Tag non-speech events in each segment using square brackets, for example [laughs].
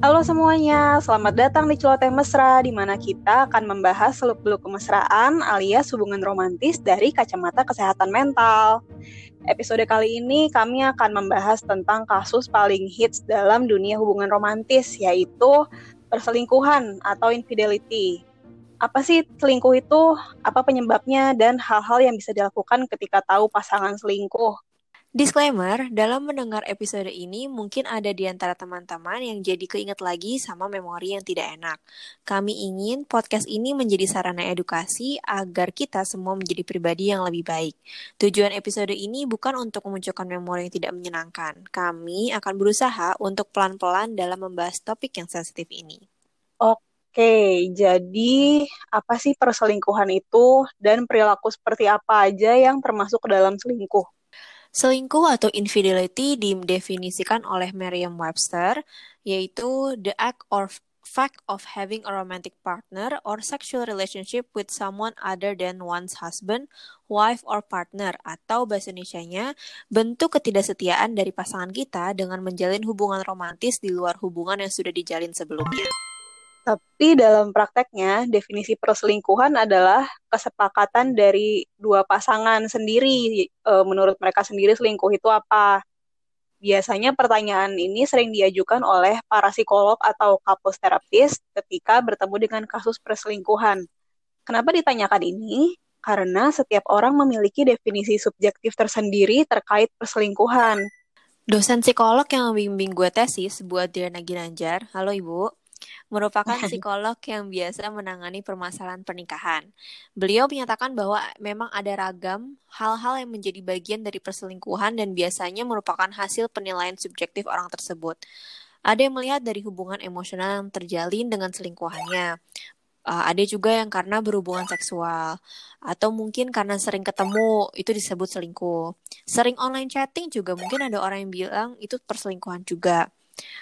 Halo semuanya, selamat datang di Celoteh Mesra, di mana kita akan membahas seluk-beluk kemesraan alias hubungan romantis dari kacamata kesehatan mental. Episode kali ini kami akan membahas tentang kasus paling hits dalam dunia hubungan romantis, yaitu perselingkuhan atau infidelity. Apa sih selingkuh itu? Apa penyebabnya dan hal-hal yang bisa dilakukan ketika tahu pasangan selingkuh? Disclaimer, dalam mendengar episode ini mungkin ada di antara teman-teman yang jadi keinget lagi sama memori yang tidak enak. Kami ingin podcast ini menjadi sarana edukasi agar kita semua menjadi pribadi yang lebih baik. Tujuan episode ini bukan untuk memunculkan memori yang tidak menyenangkan. Kami akan berusaha untuk pelan-pelan dalam membahas topik yang sensitif ini. Oke, jadi apa sih perselingkuhan itu dan perilaku seperti apa aja yang termasuk dalam selingkuh? Selingkuh atau infidelity didefinisikan oleh Merriam-Webster, yaitu the act or fact of having a romantic partner or sexual relationship with someone other than one's husband, wife, or partner, atau bahasa Indonesia-nya, bentuk ketidaksetiaan dari pasangan kita dengan menjalin hubungan romantis di luar hubungan yang sudah dijalin sebelumnya. Tapi dalam prakteknya, definisi perselingkuhan adalah kesepakatan dari dua pasangan sendiri. E, menurut mereka sendiri selingkuh itu apa? Biasanya pertanyaan ini sering diajukan oleh para psikolog atau couples therapist ketika bertemu dengan kasus perselingkuhan. Kenapa ditanyakan ini? Karena setiap orang memiliki definisi subjektif tersendiri terkait perselingkuhan. Dosen psikolog yang membimbing gue tesis buat Diana Ginanjar, halo ibu, merupakan [laughs] psikolog yang biasa menangani permasalahan pernikahan. Beliau menyatakan bahwa memang ada ragam hal-hal yang menjadi bagian dari perselingkuhan dan biasanya merupakan hasil penilaian subjektif orang tersebut. Ada yang melihat dari hubungan emosional yang terjalin dengan selingkuhannya. Uh, ada juga yang karena berhubungan seksual atau mungkin karena sering ketemu itu disebut selingkuh. Sering online chatting juga mungkin ada orang yang bilang itu perselingkuhan juga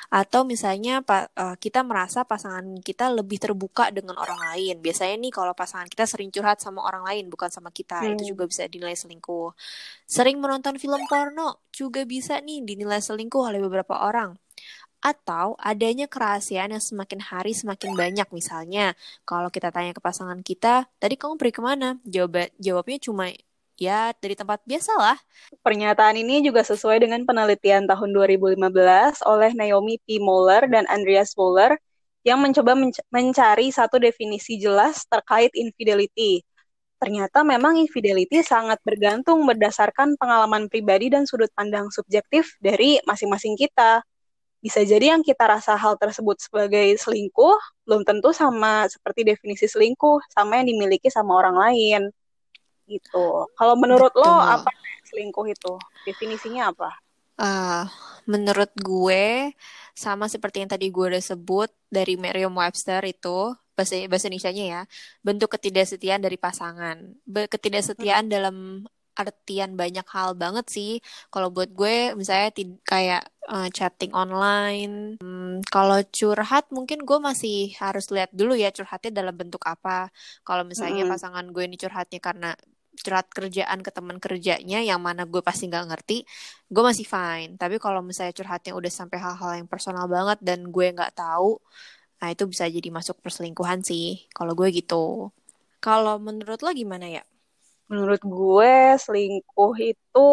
atau misalnya uh, kita merasa pasangan kita lebih terbuka dengan orang lain. Biasanya nih kalau pasangan kita sering curhat sama orang lain bukan sama kita, hmm. itu juga bisa dinilai selingkuh. Sering menonton film porno juga bisa nih dinilai selingkuh oleh beberapa orang atau adanya kerahasiaan yang semakin hari semakin banyak misalnya kalau kita tanya ke pasangan kita tadi kamu pergi ke mana jawab jawabnya cuma ya dari tempat biasa lah. Pernyataan ini juga sesuai dengan penelitian tahun 2015 oleh Naomi P. Moller dan Andreas Moller yang mencoba menc mencari satu definisi jelas terkait infidelity. Ternyata memang infidelity sangat bergantung berdasarkan pengalaman pribadi dan sudut pandang subjektif dari masing-masing kita. Bisa jadi yang kita rasa hal tersebut sebagai selingkuh belum tentu sama seperti definisi selingkuh sama yang dimiliki sama orang lain gitu. Kalau menurut Betul. lo apa selingkuh itu? Definisinya apa? Uh, menurut gue sama seperti yang tadi gue udah sebut dari Merriam-Webster itu bahasa bahasa Indonesia-nya ya bentuk ketidaksetiaan dari pasangan ketidaksetiaan hmm. dalam artian banyak hal banget sih kalau buat gue misalnya kayak uh, chatting online hmm, kalau curhat mungkin gue masih harus lihat dulu ya curhatnya dalam bentuk apa kalau misalnya hmm. pasangan gue ini curhatnya karena curhat kerjaan ke teman kerjanya yang mana gue pasti nggak ngerti gue masih fine. Tapi kalau misalnya curhatnya udah sampai hal-hal yang personal banget dan gue nggak tahu nah itu bisa jadi masuk perselingkuhan sih kalau gue gitu. Kalau menurut lo gimana ya? Menurut gue selingkuh itu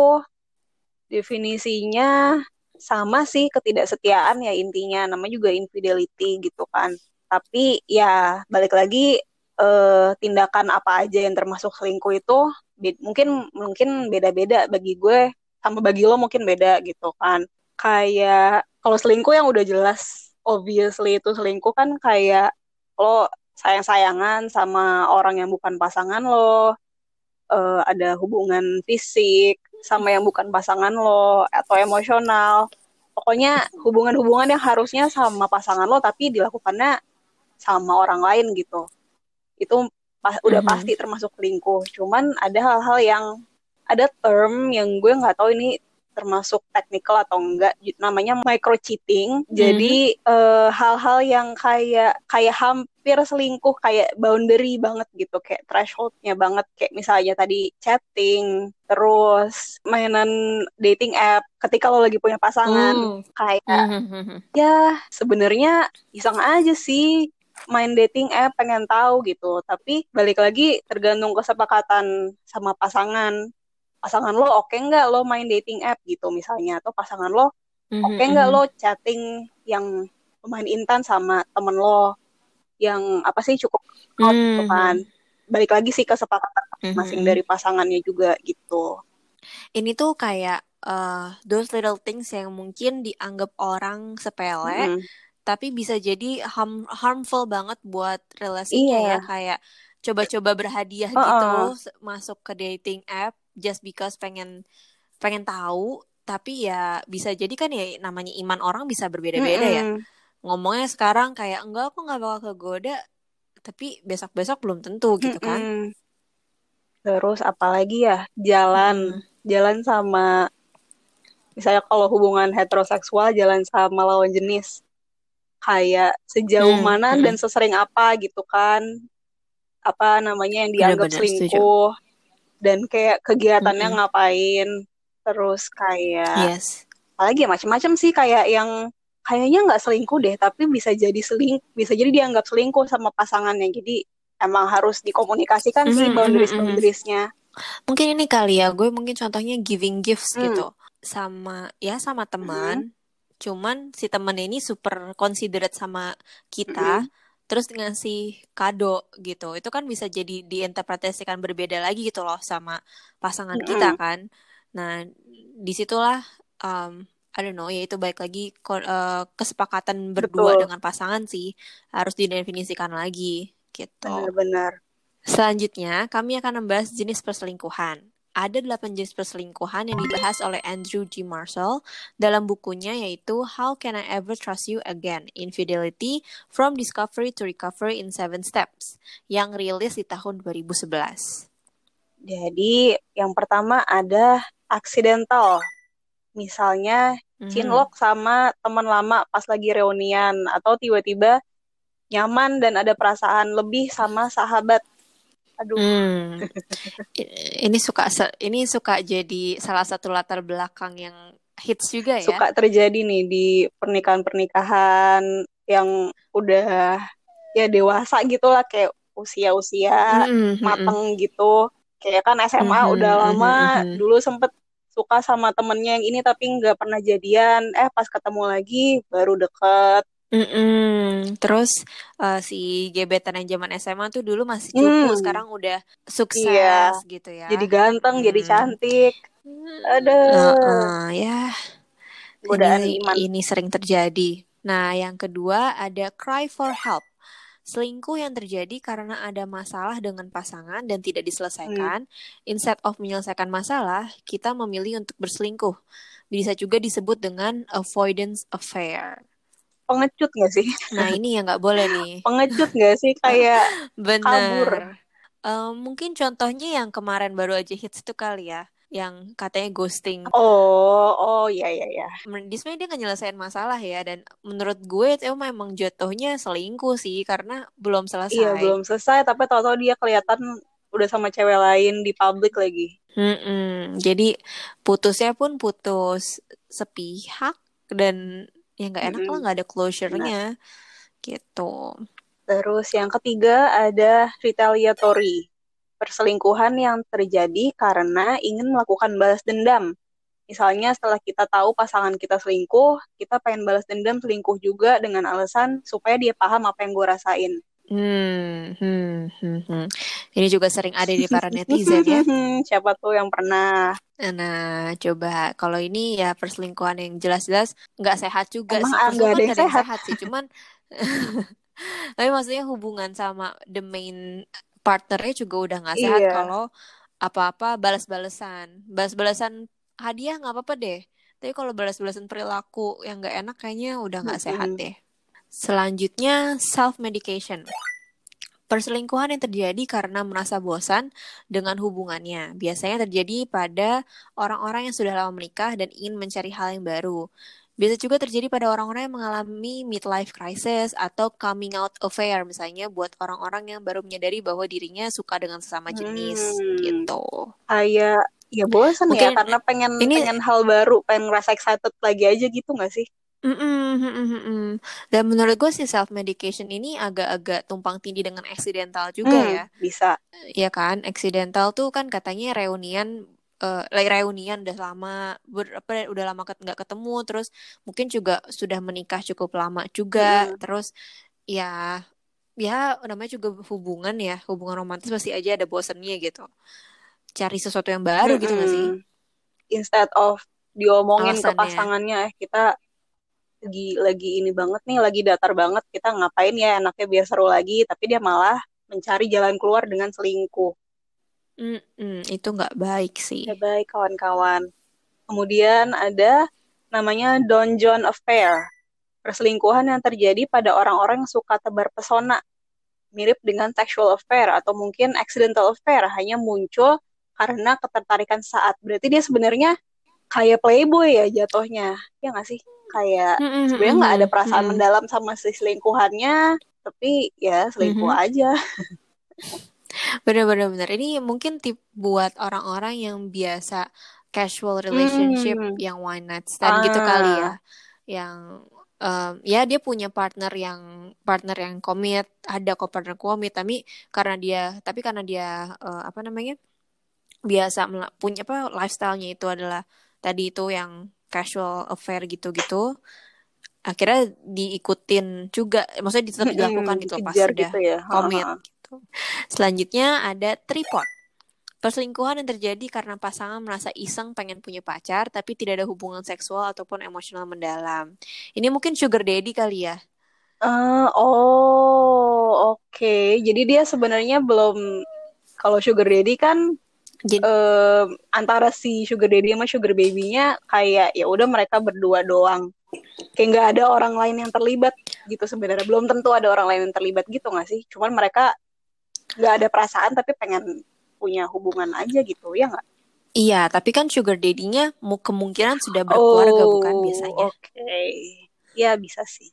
definisinya sama sih ketidaksetiaan ya intinya. Namanya juga infidelity gitu kan. Tapi ya balik lagi uh, tindakan apa aja yang termasuk selingkuh itu mungkin mungkin beda-beda bagi gue sama bagi lo mungkin beda gitu kan. Kayak kalau selingkuh yang udah jelas obviously itu selingkuh kan kayak lo sayang-sayangan sama orang yang bukan pasangan lo uh, ada hubungan fisik sama yang bukan pasangan lo atau emosional. Pokoknya hubungan-hubungan yang harusnya sama pasangan lo tapi dilakukannya sama orang lain gitu itu pas, udah mm -hmm. pasti termasuk selingkuh cuman ada hal-hal yang ada term yang gue nggak tahu ini termasuk technical atau enggak namanya micro cheating hmm. jadi uh, hal-hal yang kayak kayak hampir selingkuh kayak boundary banget gitu kayak thresholdnya banget kayak misalnya tadi chatting terus mainan dating app ketika lo lagi punya pasangan mm. kayak mm-hmm. ya sebenarnya iseng aja sih main dating app pengen tahu gitu tapi balik lagi tergantung kesepakatan sama pasangan pasangan lo oke okay nggak lo main dating app gitu misalnya atau pasangan lo mm-hmm, oke okay nggak mm-hmm. lo chatting yang lumayan intan sama temen lo yang apa sih cukup mm-hmm. gitu kan balik lagi sih kesepakatan mm-hmm. masing dari pasangannya juga gitu ini tuh kayak uh, those little things yang mungkin dianggap orang sepele mm-hmm. Tapi bisa jadi harm harmful banget buat relasinya iya. ya kayak coba-coba berhadiah uh -uh. gitu masuk ke dating app just because pengen pengen tahu tapi ya bisa jadi kan ya namanya iman orang bisa berbeda-beda mm -hmm. ya ngomongnya sekarang kayak enggak aku nggak bakal kegoda tapi besok-besok belum tentu gitu kan mm -hmm. terus apalagi ya jalan mm. jalan sama misalnya kalau hubungan heteroseksual jalan sama lawan jenis kayak sejauh mm, mana mm. dan sesering apa gitu kan apa namanya yang dianggap Bener -bener, selingkuh setuju dan kayak kegiatannya mm -hmm. ngapain terus kayak yes. apalagi ya macam-macam sih kayak yang kayaknya nggak selingkuh deh tapi bisa jadi seling bisa jadi dianggap selingkuh sama pasangannya jadi emang harus dikomunikasikan mm -hmm. sih boundaries boundariesnya mungkin ini kali ya gue mungkin contohnya giving gifts mm. gitu sama ya sama teman mm. Cuman si temen ini super considerate sama kita. Mm -hmm terus ngasih kado gitu itu kan bisa jadi diinterpretasikan berbeda lagi gitu loh sama pasangan mm. kita kan. Nah di situlah um, I don't know ya itu baik lagi uh, kesepakatan berdua Betul. dengan pasangan sih harus didefinisikan lagi gitu. Benar-benar. Selanjutnya kami akan membahas jenis perselingkuhan ada delapan jenis perselingkuhan yang dibahas oleh Andrew G. Marshall dalam bukunya yaitu How Can I Ever Trust You Again? Infidelity from Discovery to Recovery in Seven Steps yang rilis di tahun 2011. Jadi yang pertama ada accidental. Misalnya mm-hmm. cinlok sama teman lama pas lagi reunian atau tiba-tiba nyaman dan ada perasaan lebih sama sahabat aduh hmm. ini suka ini suka jadi salah satu latar belakang yang hits juga ya suka terjadi nih di pernikahan-pernikahan yang udah ya dewasa gitu lah kayak usia-usia mm -hmm. mateng gitu kayak kan SMA mm -hmm. udah lama mm -hmm. dulu sempet suka sama temennya yang ini tapi nggak pernah jadian eh pas ketemu lagi baru deket Mm-mm. Terus uh, si gebetan yang zaman SMA tuh dulu masih cukup, mm. sekarang udah sukses iya. gitu ya. Jadi ganteng, mm. jadi cantik. Ada. Uh, uh, ya. ini, iman. ini sering terjadi. Nah, yang kedua ada cry for help. Selingkuh yang terjadi karena ada masalah dengan pasangan dan tidak diselesaikan. Hmm. Instead of menyelesaikan masalah, kita memilih untuk berselingkuh. Bisa juga disebut dengan avoidance affair pengecut gak sih? Nah ini yang nggak boleh nih. [laughs] pengecut gak sih kayak Bener. kabur? Uh, mungkin contohnya yang kemarin baru aja hits itu kali ya yang katanya ghosting. Oh, oh ya ya ya. Di sebenarnya dia nggak nyelesain masalah ya dan menurut gue itu memang jatuhnya selingkuh sih karena belum selesai. Iya belum selesai tapi tahu-tahu dia kelihatan udah sama cewek lain di publik lagi. Mm-mm. Jadi putusnya pun putus sepihak dan ya nggak enak mm -hmm. lah nggak ada closure-nya. Gitu. Terus yang ketiga ada retaliatory perselingkuhan yang terjadi karena ingin melakukan balas dendam. Misalnya setelah kita tahu pasangan kita selingkuh kita pengen balas dendam selingkuh juga dengan alasan supaya dia paham apa yang gue rasain. Hmm, hmm, hmm, hmm. Ini juga sering ada di para netizen ya. [laughs] Siapa tuh yang pernah? Nah, coba kalau ini ya perselingkuhan yang jelas-jelas nggak sehat juga Emang sih. Emang ada yang sehat. sehat sih, cuman [laughs] tapi maksudnya hubungan sama the main partnernya juga udah nggak sehat iya. kalau apa-apa balas-balasan, balas-balasan hadiah nggak apa-apa deh. Tapi kalau balas-balasan perilaku yang nggak enak kayaknya udah nggak mm -hmm. sehat deh. Selanjutnya self medication. Perselingkuhan yang terjadi karena merasa bosan dengan hubungannya. Biasanya terjadi pada orang-orang yang sudah lama menikah dan ingin mencari hal yang baru. Bisa juga terjadi pada orang-orang yang mengalami midlife crisis atau coming out affair misalnya buat orang-orang yang baru menyadari bahwa dirinya suka dengan sesama jenis hmm. gitu. Kayak ya bosan ya karena pengen ini, pengen hal baru, pengen ngerasa excited lagi aja gitu gak sih? Mm -mm, Dan menurut gue sih self medication ini agak-agak tumpang tindih dengan accidental juga hmm, ya. Bisa. Ya kan, accidental tuh kan katanya reunian uh, like reunian udah lama ber, apa udah lama nggak ketemu terus mungkin juga sudah menikah cukup lama juga hmm. terus ya ya namanya juga hubungan ya hubungan romantis pasti aja ada bosennya gitu cari sesuatu yang baru hmm. gitu gak sih instead of diomongin Alasannya. ke pasangannya eh kita lagi lagi ini banget nih lagi datar banget kita ngapain ya enaknya biar seru lagi tapi dia malah mencari jalan keluar dengan selingkuh Mm-mm, itu nggak baik sih. Nggak baik kawan-kawan. Kemudian ada namanya Don John Affair. Perselingkuhan yang terjadi pada orang-orang yang suka tebar pesona. Mirip dengan sexual affair atau mungkin accidental affair. Hanya muncul karena ketertarikan saat. Berarti dia sebenarnya kayak playboy ya jatuhnya. Ya nggak sih? Kayak mm-hmm. sebenarnya nggak ada perasaan mm-hmm. mendalam sama si selingkuhannya. Tapi ya selingkuh mm-hmm. aja. [laughs] Bener-bener bener. Ini mungkin tip buat orang-orang yang biasa casual relationship hmm. yang one night stand ah. gitu kali ya. Yang um, ya dia punya partner yang partner yang komit, ada kok partner komit, tapi karena dia tapi karena dia uh, apa namanya? biasa punya apa lifestyle-nya itu adalah tadi itu yang casual affair gitu-gitu akhirnya diikutin juga maksudnya tetap dilakukan gitu pas sudah gitu ya. komit gitu. Selanjutnya ada tripod. Perselingkuhan yang terjadi karena pasangan merasa iseng pengen punya pacar tapi tidak ada hubungan seksual ataupun emosional mendalam. Ini mungkin sugar daddy kali ya. Uh, oh, oke. Okay. Jadi dia sebenarnya belum kalau sugar daddy kan Jadi, uh, antara si sugar daddy sama sugar baby-nya kayak ya udah mereka berdua doang. Kayak nggak ada orang lain yang terlibat gitu sebenarnya. Belum tentu ada orang lain yang terlibat gitu nggak sih? Cuman mereka nggak ada perasaan tapi pengen punya hubungan aja gitu ya nggak iya tapi kan sugar daddy-nya kemungkinan sudah berkeluarga oh, bukan biasanya oke okay. ya bisa sih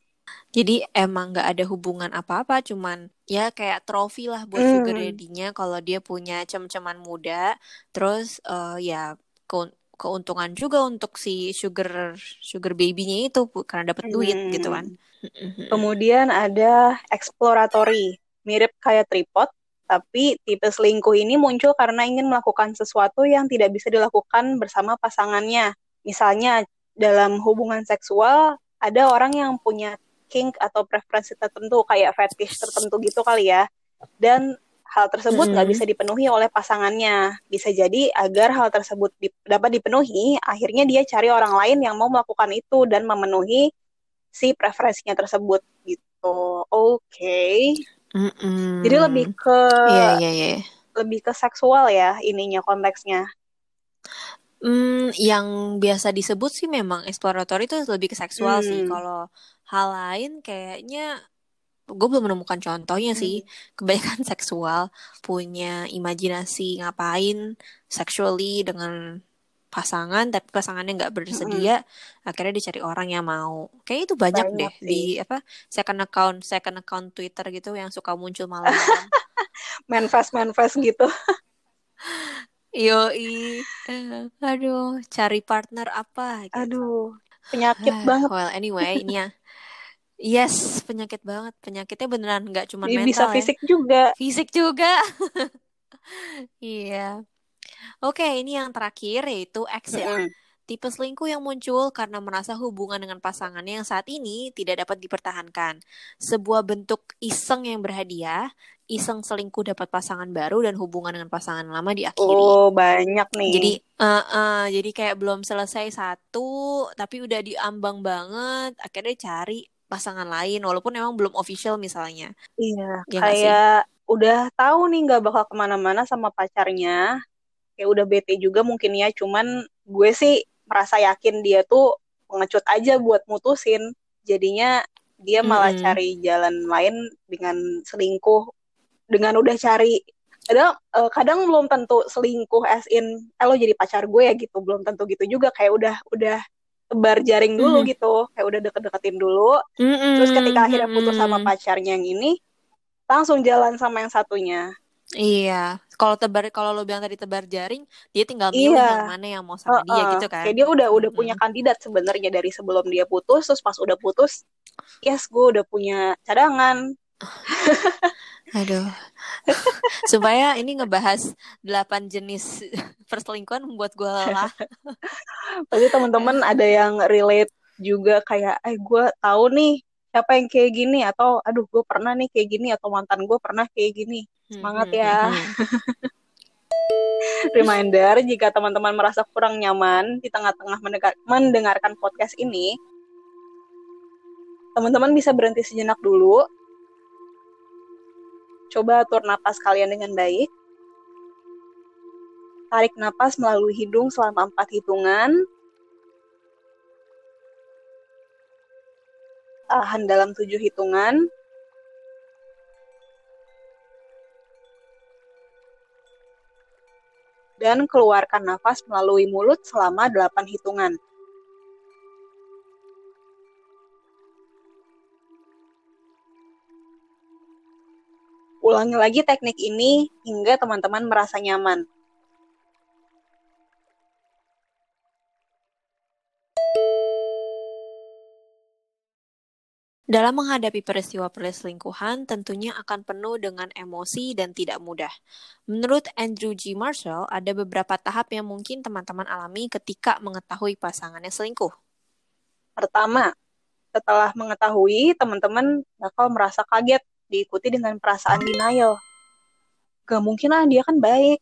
jadi emang nggak ada hubungan apa-apa, cuman ya kayak trofi lah buat mm. sugar daddy-nya kalau dia punya cem-ceman muda, terus uh, ya ke keuntungan juga untuk si sugar sugar baby-nya itu karena dapat duit mm. gitu kan. Kemudian ada exploratory, mirip kayak tripod, tapi tipe selingkuh ini muncul karena ingin melakukan sesuatu yang tidak bisa dilakukan bersama pasangannya. Misalnya dalam hubungan seksual ada orang yang punya kink atau preferensi tertentu kayak fetish tertentu gitu kali ya. Dan hal tersebut nggak mm. bisa dipenuhi oleh pasangannya. Bisa jadi agar hal tersebut di, dapat dipenuhi, akhirnya dia cari orang lain yang mau melakukan itu dan memenuhi si preferensinya tersebut gitu. Oke. Okay. Jadi lebih ke yeah, yeah, yeah. lebih ke seksual ya ininya konteksnya. Hmm, yang biasa disebut sih memang exploratory itu lebih ke seksual hmm. sih. Kalau hal lain kayaknya gue belum menemukan contohnya hmm. sih. Kebanyakan [laughs] seksual punya imajinasi ngapain sexually dengan pasangan tapi pasangannya nggak bersedia mm-hmm. akhirnya dicari orang yang mau kayak itu banyak, banyak deh sih. di apa second account second account Twitter gitu yang suka muncul malam-malam [laughs] manifest manifest gitu yo i uh, aduh cari partner apa gitu. aduh penyakit uh, banget well anyway ini ya [laughs] Yes, penyakit banget. Penyakitnya beneran nggak cuma mental bisa ya. fisik juga. Fisik juga. [laughs] Iya. Oke, ini yang terakhir yaitu exit. Mm -hmm. Tipe selingkuh yang muncul karena merasa hubungan dengan pasangannya yang saat ini tidak dapat dipertahankan. Sebuah bentuk iseng yang berhadiah, iseng selingkuh dapat pasangan baru dan hubungan dengan pasangan lama diakhiri. Oh, banyak nih. Jadi, uh, uh, jadi kayak belum selesai satu, tapi udah diambang banget, akhirnya cari pasangan lain, walaupun emang belum official misalnya. Iya, ya kayak udah tahu nih nggak bakal ke mana-mana sama pacarnya, kayak udah bete juga mungkin ya cuman gue sih merasa yakin dia tuh pengecut aja buat mutusin. Jadinya dia malah mm -hmm. cari jalan lain dengan selingkuh dengan udah cari. Kadang uh, kadang belum tentu selingkuh as in eh lo jadi pacar gue ya gitu. Belum tentu gitu juga kayak udah udah tebar jaring dulu mm. gitu. Kayak udah deket-deketin dulu. Mm terus ketika akhirnya putus sama pacarnya yang ini langsung jalan sama yang satunya. Iya. Kalau tebar kalau lo bilang tadi tebar jaring dia tinggal milih iya. yang mana yang mau sama uh, dia gitu kan? Kayak dia udah udah punya kandidat sebenarnya dari sebelum dia putus. Terus pas udah putus yes gue udah punya cadangan [laughs] Aduh. Supaya ini ngebahas delapan jenis [laughs] perselingkuhan membuat gue lelah. [laughs] Pasti teman-teman ada yang relate juga kayak, eh gue tahu nih siapa yang kayak gini atau aduh gue pernah nih kayak gini atau mantan gue pernah kayak gini. Semangat hmm, ya. Hmm, hmm. Reminder jika teman-teman merasa kurang nyaman di tengah-tengah mendengarkan podcast ini, teman-teman bisa berhenti sejenak dulu Coba atur napas kalian dengan baik. Tarik napas melalui hidung selama empat hitungan. Tahan dalam tujuh hitungan. Dan keluarkan nafas melalui mulut selama delapan hitungan. Ulangi lagi teknik ini hingga teman-teman merasa nyaman. Dalam menghadapi peristiwa perselingkuhan, tentunya akan penuh dengan emosi dan tidak mudah. Menurut Andrew G. Marshall, ada beberapa tahap yang mungkin teman-teman alami ketika mengetahui pasangannya selingkuh. Pertama, setelah mengetahui, teman-teman bakal merasa kaget diikuti dengan perasaan denial. Gak mungkin lah dia kan baik.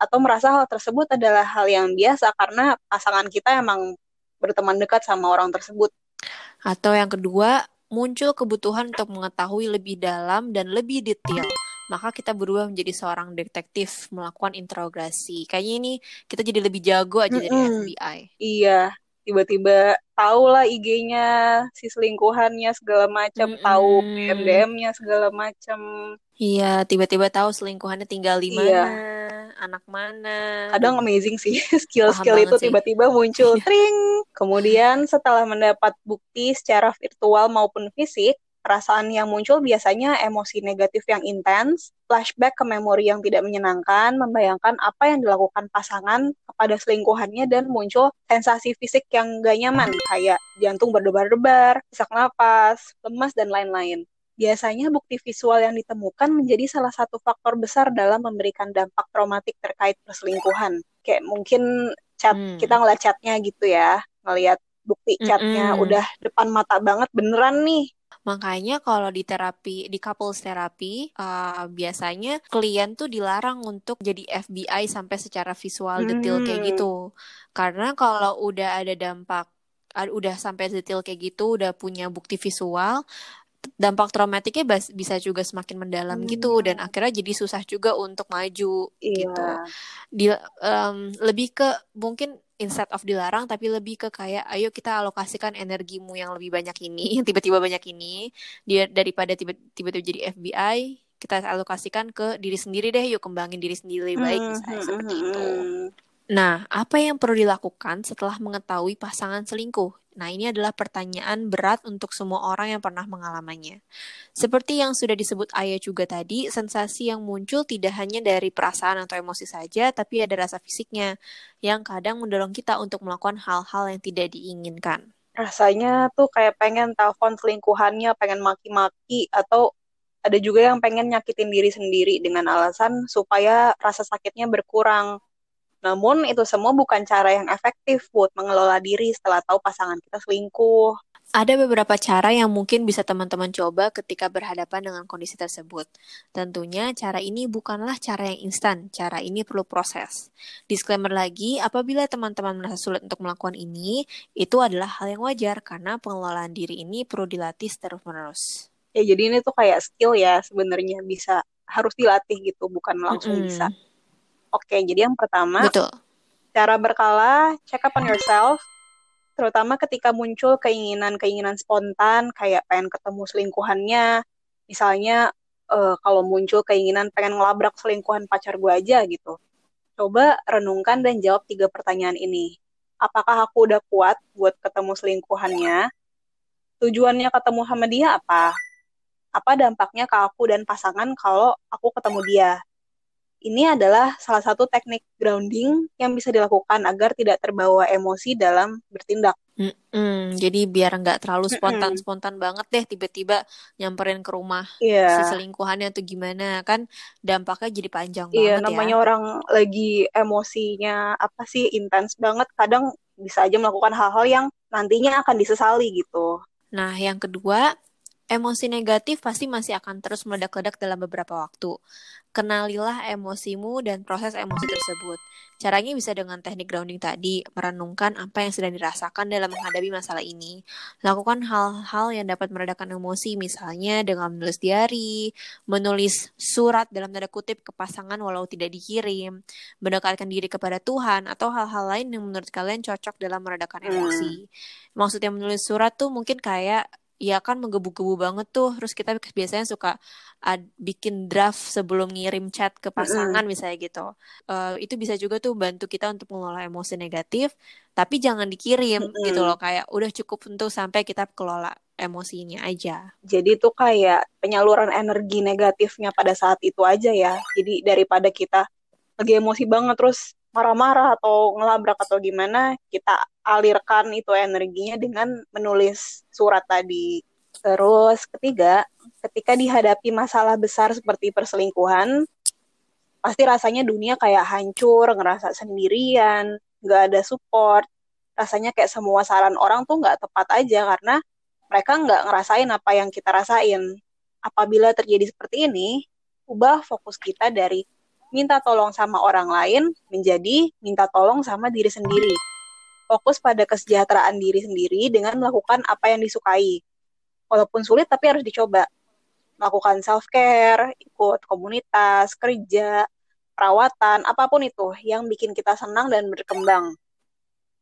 Atau merasa hal tersebut adalah hal yang biasa karena pasangan kita emang berteman dekat sama orang tersebut. Atau yang kedua, muncul kebutuhan untuk mengetahui lebih dalam dan lebih detail. Maka kita berubah menjadi seorang detektif melakukan interogasi. Kayaknya ini kita jadi lebih jago aja mm -mm. dari FBI. Iya, tiba-tiba tahu lah IG-nya si selingkuhannya segala macam, mm-hmm. tahu DM-DM-nya segala macam. Iya, tiba-tiba tahu selingkuhannya tinggal di iya. mana, iya. anak mana. Kadang amazing sih [laughs] skill-skill itu tiba-tiba muncul tring. Kemudian setelah mendapat bukti secara virtual maupun fisik, Perasaan yang muncul biasanya emosi negatif yang intens, flashback ke memori yang tidak menyenangkan, membayangkan apa yang dilakukan pasangan kepada selingkuhannya dan muncul sensasi fisik yang gak nyaman kayak jantung berdebar-debar, sesak napas, lemas, dan lain-lain. Biasanya bukti visual yang ditemukan menjadi salah satu faktor besar dalam memberikan dampak traumatik terkait perselingkuhan. Kayak mungkin chat hmm. kita ngeliat chatnya gitu ya, ngeliat bukti chatnya mm -mm. udah depan mata banget beneran nih Makanya kalau di terapi, di couples terapi, uh, biasanya klien tuh dilarang untuk jadi FBI sampai secara visual detail kayak hmm. gitu. Karena kalau udah ada dampak, udah sampai detail kayak gitu, udah punya bukti visual, dampak traumatiknya bisa juga semakin mendalam hmm. gitu dan akhirnya jadi susah juga untuk maju yeah. gitu. Di um, lebih ke mungkin instead of dilarang tapi lebih ke kayak ayo kita alokasikan energimu yang lebih banyak ini [laughs] tiba-tiba banyak ini dia daripada tiba-tiba jadi FBI kita alokasikan ke diri sendiri deh yuk kembangin diri sendiri lebih baik misalnya hmm, seperti hmm, itu hmm. Nah apa yang perlu dilakukan setelah mengetahui pasangan selingkuh Nah, ini adalah pertanyaan berat untuk semua orang yang pernah mengalaminya. Seperti yang sudah disebut Ayah juga tadi, sensasi yang muncul tidak hanya dari perasaan atau emosi saja, tapi ada rasa fisiknya yang kadang mendorong kita untuk melakukan hal-hal yang tidak diinginkan. Rasanya tuh kayak pengen telepon selingkuhannya, pengen maki-maki, atau ada juga yang pengen nyakitin diri sendiri dengan alasan supaya rasa sakitnya berkurang. Namun itu semua bukan cara yang efektif buat mengelola diri setelah tahu pasangan kita selingkuh. Ada beberapa cara yang mungkin bisa teman-teman coba ketika berhadapan dengan kondisi tersebut. Tentunya cara ini bukanlah cara yang instan, cara ini perlu proses. Disclaimer lagi, apabila teman-teman merasa sulit untuk melakukan ini, itu adalah hal yang wajar karena pengelolaan diri ini perlu dilatih terus-menerus. Ya jadi ini tuh kayak skill ya sebenarnya bisa harus dilatih gitu, bukan langsung mm -hmm. bisa. Oke, jadi yang pertama, Betul. cara berkala, check up on yourself, terutama ketika muncul keinginan-keinginan spontan, kayak pengen ketemu selingkuhannya, misalnya uh, kalau muncul keinginan pengen ngelabrak selingkuhan pacar gue aja gitu. Coba renungkan dan jawab tiga pertanyaan ini. Apakah aku udah kuat buat ketemu selingkuhannya? Tujuannya ketemu sama dia apa? Apa dampaknya ke aku dan pasangan kalau aku ketemu dia? Ini adalah salah satu teknik grounding yang bisa dilakukan agar tidak terbawa emosi dalam bertindak. Mm-mm, jadi biar nggak terlalu spontan-spontan banget deh tiba-tiba nyamperin ke rumah yeah. si selingkuhannya tuh gimana kan dampaknya jadi panjang yeah, banget namanya ya. orang lagi emosinya apa sih intens banget kadang bisa aja melakukan hal-hal yang nantinya akan disesali gitu. Nah, yang kedua, emosi negatif pasti masih akan terus meledak-ledak dalam beberapa waktu. Kenalilah emosimu dan proses emosi tersebut. Caranya bisa dengan teknik grounding tadi, merenungkan apa yang sedang dirasakan dalam menghadapi masalah ini. Lakukan hal-hal yang dapat meredakan emosi, misalnya dengan menulis diary, menulis surat dalam tanda kutip ke pasangan walau tidak dikirim, mendekatkan diri kepada Tuhan, atau hal-hal lain yang menurut kalian cocok dalam meredakan emosi. Hmm. Maksudnya menulis surat tuh mungkin kayak ya kan menggebu-gebu banget tuh. Terus kita biasanya suka ad, bikin draft sebelum ngirim chat ke pasangan mm misalnya gitu. Uh, itu bisa juga tuh bantu kita untuk mengelola emosi negatif tapi jangan dikirim mm gitu loh. Kayak udah cukup untuk sampai kita kelola emosinya aja. Jadi tuh kayak penyaluran energi negatifnya pada saat itu aja ya. Jadi daripada kita lagi emosi banget terus marah-marah atau ngelabrak atau gimana, kita alirkan itu energinya dengan menulis surat tadi. Terus ketiga, ketika dihadapi masalah besar seperti perselingkuhan, pasti rasanya dunia kayak hancur, ngerasa sendirian, nggak ada support. Rasanya kayak semua saran orang tuh nggak tepat aja karena mereka nggak ngerasain apa yang kita rasain. Apabila terjadi seperti ini, ubah fokus kita dari minta tolong sama orang lain menjadi minta tolong sama diri sendiri. Fokus pada kesejahteraan diri sendiri dengan melakukan apa yang disukai. Walaupun sulit tapi harus dicoba. Melakukan self care, ikut komunitas, kerja, perawatan, apa pun itu yang bikin kita senang dan berkembang.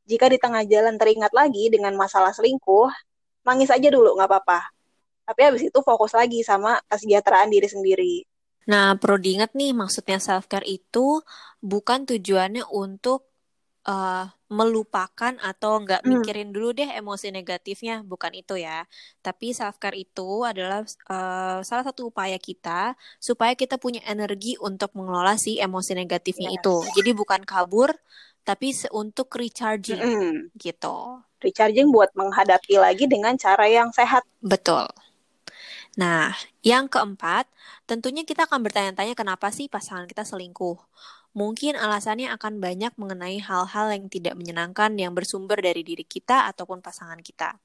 Jika di tengah jalan teringat lagi dengan masalah selingkuh, nangis aja dulu nggak apa-apa. Tapi habis itu fokus lagi sama kesejahteraan diri sendiri. Nah, perlu diingat nih, maksudnya self-care itu bukan tujuannya untuk uh, melupakan atau nggak hmm. mikirin dulu deh emosi negatifnya, bukan itu ya. Tapi self-care itu adalah uh, salah satu upaya kita supaya kita punya energi untuk mengelola si emosi negatifnya yes. itu. Jadi bukan kabur, tapi untuk recharging hmm. gitu. Recharging buat menghadapi lagi dengan cara yang sehat. Betul. Nah, yang keempat, tentunya kita akan bertanya-tanya kenapa sih pasangan kita selingkuh. Mungkin alasannya akan banyak mengenai hal-hal yang tidak menyenangkan yang bersumber dari diri kita ataupun pasangan kita.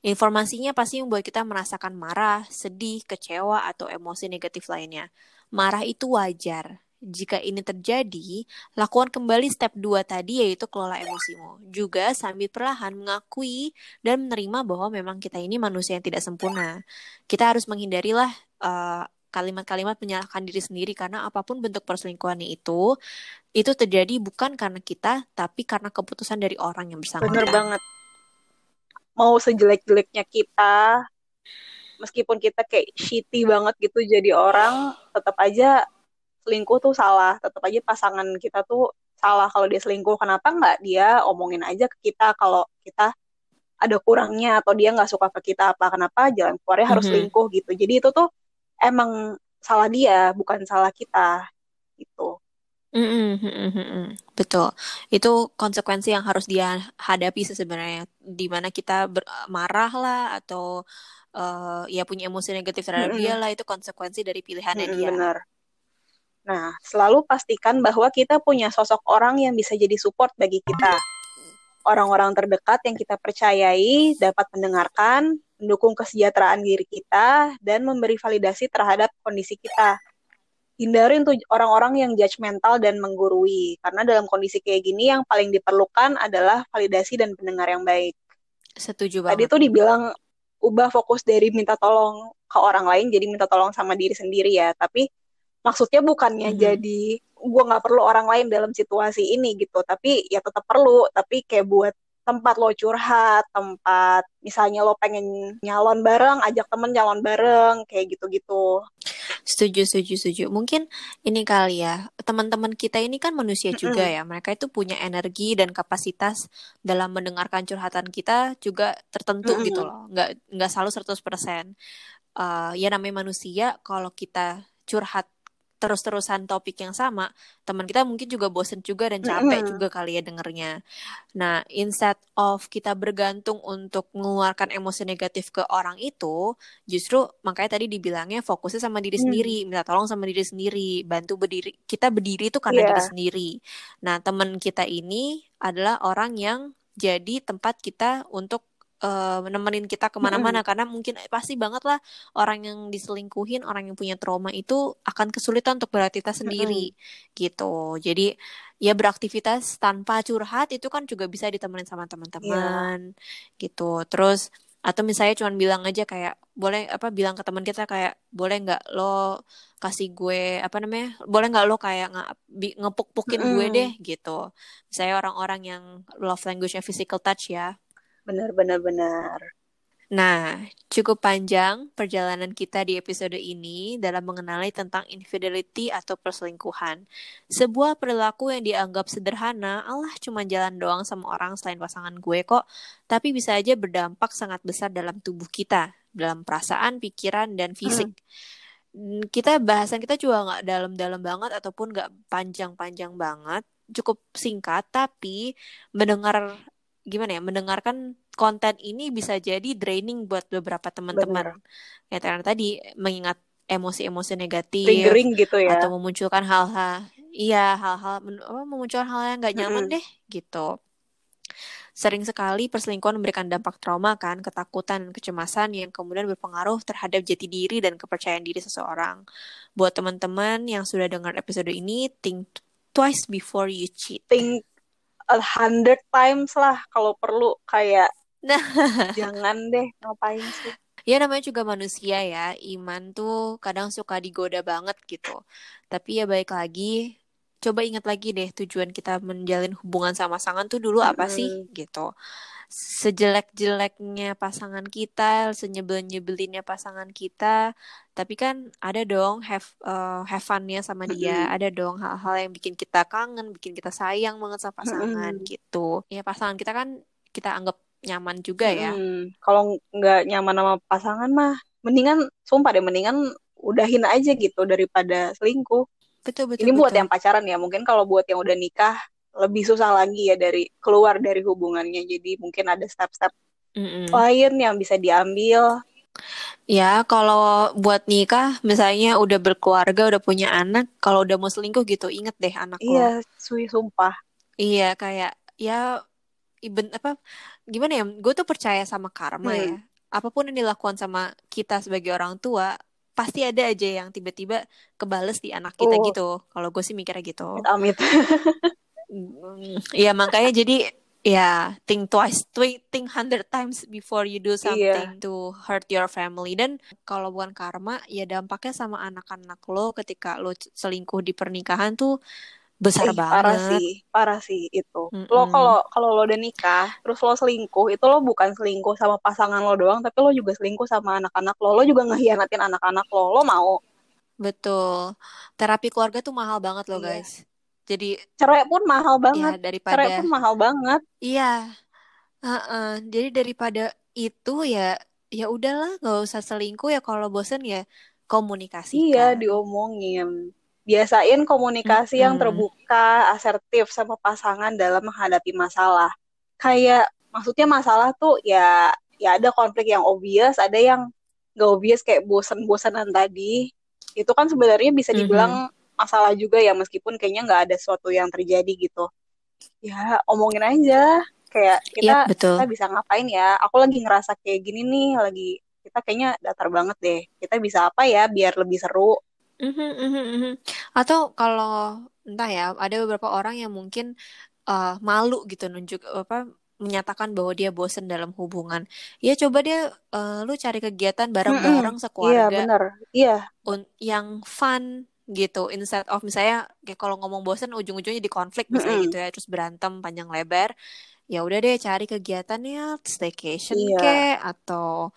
Informasinya pasti membuat kita merasakan marah, sedih, kecewa, atau emosi negatif lainnya. Marah itu wajar, jika ini terjadi, lakukan kembali step 2 tadi yaitu kelola emosimu. Juga sambil perlahan mengakui dan menerima bahwa memang kita ini manusia yang tidak sempurna. Kita harus menghindarilah uh, kalimat-kalimat menyalahkan diri sendiri karena apa pun bentuk perselingkuhannya itu itu terjadi bukan karena kita tapi karena keputusan dari orang yang bersangkutan. Bener banget. Mau sejelek-jeleknya kita, meskipun kita kayak shitty banget gitu jadi orang, tetap aja selingkuh tuh salah. Tetap aja pasangan kita tuh salah. Kalau dia selingkuh kenapa nggak dia omongin aja ke kita kalau kita ada kurangnya atau dia nggak suka ke kita apa? Kenapa jalan keluarnya harus mm -hmm. selingkuh gitu? Jadi itu tuh emang salah dia bukan salah kita gitu. Mm -hmm. betul. Itu konsekuensi yang harus dia hadapi sebenarnya. Di mana kita marah lah atau uh, ya punya emosi negatif terhadap mm -hmm. dia lah itu konsekuensi dari pilihannya mm -hmm, dia. benar Nah, selalu pastikan bahwa kita punya sosok orang yang bisa jadi support bagi kita. Orang-orang terdekat yang kita percayai dapat mendengarkan, mendukung kesejahteraan diri kita, dan memberi validasi terhadap kondisi kita. Hindari untuk orang-orang yang judgmental dan menggurui, karena dalam kondisi kayak gini yang paling diperlukan adalah validasi dan pendengar yang baik. Setuju banget. Tadi tuh dibilang ubah fokus dari minta tolong ke orang lain jadi minta tolong sama diri sendiri ya, tapi maksudnya bukannya mm-hmm. jadi gue nggak perlu orang lain dalam situasi ini gitu tapi ya tetap perlu tapi kayak buat tempat lo curhat, tempat misalnya lo pengen nyalon bareng, ajak temen nyalon bareng, kayak gitu-gitu. Setuju, setuju, setuju. Mungkin ini kali ya, teman-teman kita ini kan manusia juga ya. Mereka itu punya energi dan kapasitas dalam mendengarkan curhatan kita juga tertentu Mm-mm. gitu loh. Nggak, nggak selalu 100%. Uh, ya namanya manusia, kalau kita curhat terus-terusan topik yang sama, teman kita mungkin juga bosen juga dan capek Mm-mm. juga kali ya dengernya. Nah, instead of kita bergantung untuk mengeluarkan emosi negatif ke orang itu, justru makanya tadi dibilangnya fokusnya sama diri Hmm. sendiri, minta tolong sama diri sendiri, bantu berdiri. Kita berdiri itu karena Iya. diri sendiri. Nah, teman kita ini adalah orang yang jadi tempat kita untuk eh, nemenin kita ke mana-mana karena mungkin pasti banget lah orang yang diselingkuhin, orang yang punya trauma itu akan kesulitan untuk beraktivitas sendiri gitu. Jadi ya beraktivitas tanpa curhat itu kan juga bisa ditemenin sama teman-teman gitu. Terus atau misalnya cuman bilang aja kayak boleh apa bilang ke teman kita kayak boleh nggak lo kasih gue apa namanya boleh nggak lo kayak nge, ngepuk-pukin gue Mm-mm. deh gitu misalnya orang-orang yang love language-nya physical touch ya Benar, benar, benar. Nah, cukup panjang perjalanan kita di episode ini dalam mengenali tentang infidelity atau perselingkuhan. Sebuah perilaku yang dianggap sederhana, Allah cuma jalan doang sama orang selain pasangan gue kok, tapi bisa aja berdampak sangat besar dalam tubuh kita, dalam perasaan, pikiran, dan fisik. Mm, Kita bahasan kita juga nggak dalam-dalam banget ataupun nggak panjang-panjang banget, cukup singkat, tapi mendengar gimana ya mendengarkan konten ini bisa jadi draining buat beberapa teman-teman. Ya karena tadi mengingat emosi-emosi negatif gitu ya. atau memunculkan hal-hal iya hal-hal memunculkan hal yang nggak nyaman Mm-mm. deh gitu. Sering sekali perselingkuhan memberikan dampak trauma kan ketakutan dan kecemasan yang kemudian berpengaruh terhadap jati diri dan kepercayaan diri seseorang. Buat teman-teman yang sudah dengar episode ini think twice before you cheat. Think a hundred times lah kalau perlu kayak Nah. jangan deh ngapain sih. Ya namanya juga manusia ya, iman tuh kadang suka digoda banget gitu. Tapi ya baik lagi, coba ingat lagi deh tujuan kita menjalin hubungan sama pasangan tuh dulu apa sih gitu. Sejelek-jeleknya pasangan kita, senyebel-nyebelinnya pasangan kita, tapi kan ada dong have uh, have fun-nya sama dia, ada dong hal-hal yang bikin kita kangen, bikin kita sayang banget sama pasangan gitu. Ya pasangan kita kan kita anggap nyaman juga ya. Mm-mm. Kalau nggak nyaman sama pasangan mah, mendingan sumpah deh mendingan udahin aja gitu daripada selingkuh. Betul betul Ini buat betul. yang pacaran ya, mungkin kalau buat yang udah nikah lebih susah lagi ya dari keluar dari hubungannya. Jadi mungkin ada step-step Mm-mm. lain yang bisa diambil. Ya, kalau buat nikah, misalnya udah berkeluarga, udah punya anak, kalau udah mau selingkuh gitu, inget deh anak lo. Iya, sui sumpah. Iya, kayak ya iben apa gimana ya? Gue tuh percaya sama karma Hmm. ya. Apa pun yang dilakukan sama kita sebagai orang tua, pasti ada aja yang tiba-tiba kebales di anak kita Oh. gitu. Kalau gue sih mikirnya gitu. Amit. Mm, [laughs] Iya, makanya jadi ya think twice, think, think hundred times before you do Iya. something to hurt your family. Dan kalau bukan karma, ya dampaknya sama anak-anak lo ketika lo selingkuh di pernikahan tuh besar parah banget. sih, parah sih itu. Mm-mm. Lo kalau kalau lo udah nikah, terus lo selingkuh, itu lo bukan selingkuh sama pasangan lo doang, tapi lo juga selingkuh sama anak-anak lo. Lo juga ngehianatin anak-anak lo. Lo mau Betul. Terapi keluarga tuh mahal banget loh, Iya. guys. Jadi cerai pun mahal ya banget. Cerai daripada pun mahal banget. iya, Heeh. Jadi daripada itu ya ya udahlah, nggak usah selingkuh ya kalau bosen ya Iya, komunikasikan. diomongin. Biasain komunikasi yang Mm-mm. terbuka, asertif sama pasangan dalam menghadapi masalah. Kayak maksudnya masalah tuh ya ya ada konflik yang obvious, ada yang gak obvious kayak bosan-bosanan tadi. Itu kan sebenarnya bisa dibilang masalah juga ya meskipun kayaknya nggak ada sesuatu yang terjadi gitu. Ya omongin aja. Kayak kita Iya, betul. kita bisa ngapain ya? Aku lagi ngerasa kayak gini nih, lagi kita kayaknya datar banget deh. Kita bisa apa ya biar lebih seru? Mhm, mhm, mhm. Atau kalau entah ya, ada beberapa orang yang mungkin uh, malu gitu nunjuk apa menyatakan bahwa dia bosen dalam hubungan. Ya coba dia uh, lu cari kegiatan bareng-bareng Iya sekeluarga bener. Iya. un- yang fun gitu instead of misalnya kayak kalau ngomong bosen ujung-ujungnya di konflik misalnya Mm-mm. gitu ya terus berantem panjang lebar ya udah deh cari kegiatannya staycation Iya. kek atau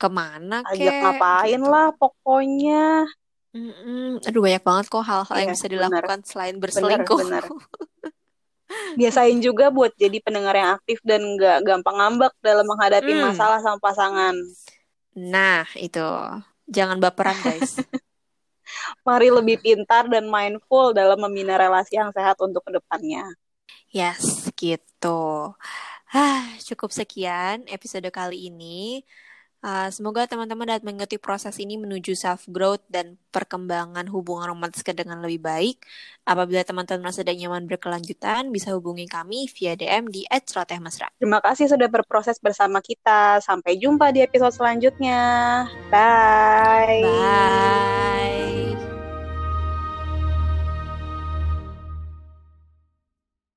ke mana Ajak kek ngapain gitu. lah pokoknya. Mm-mm. Aduh banyak banget kok hal-hal yang Iya, bisa dilakukan selain Bener, berselingkuh. bener. [laughs] Biasain juga buat jadi pendengar yang aktif dan nggak gampang ngambek dalam menghadapi Hmm. masalah sama pasangan. Nah, itu. Jangan baperan, guys. Mari lebih pintar dan mindful dalam membina relasi yang sehat untuk ke depannya. Yes, gitu. Ah, cukup sekian episode kali ini. Ah, semoga teman-teman dapat mengikuti proses ini menuju self growth dan perkembangan hubungan romantis dengan lebih baik. Apabila teman-teman merasa tidak nyaman berkelanjutan, bisa hubungi kami via DM di @celotehmesra. Terima kasih sudah berproses bersama kita. Sampai jumpa di episode selanjutnya. Bye.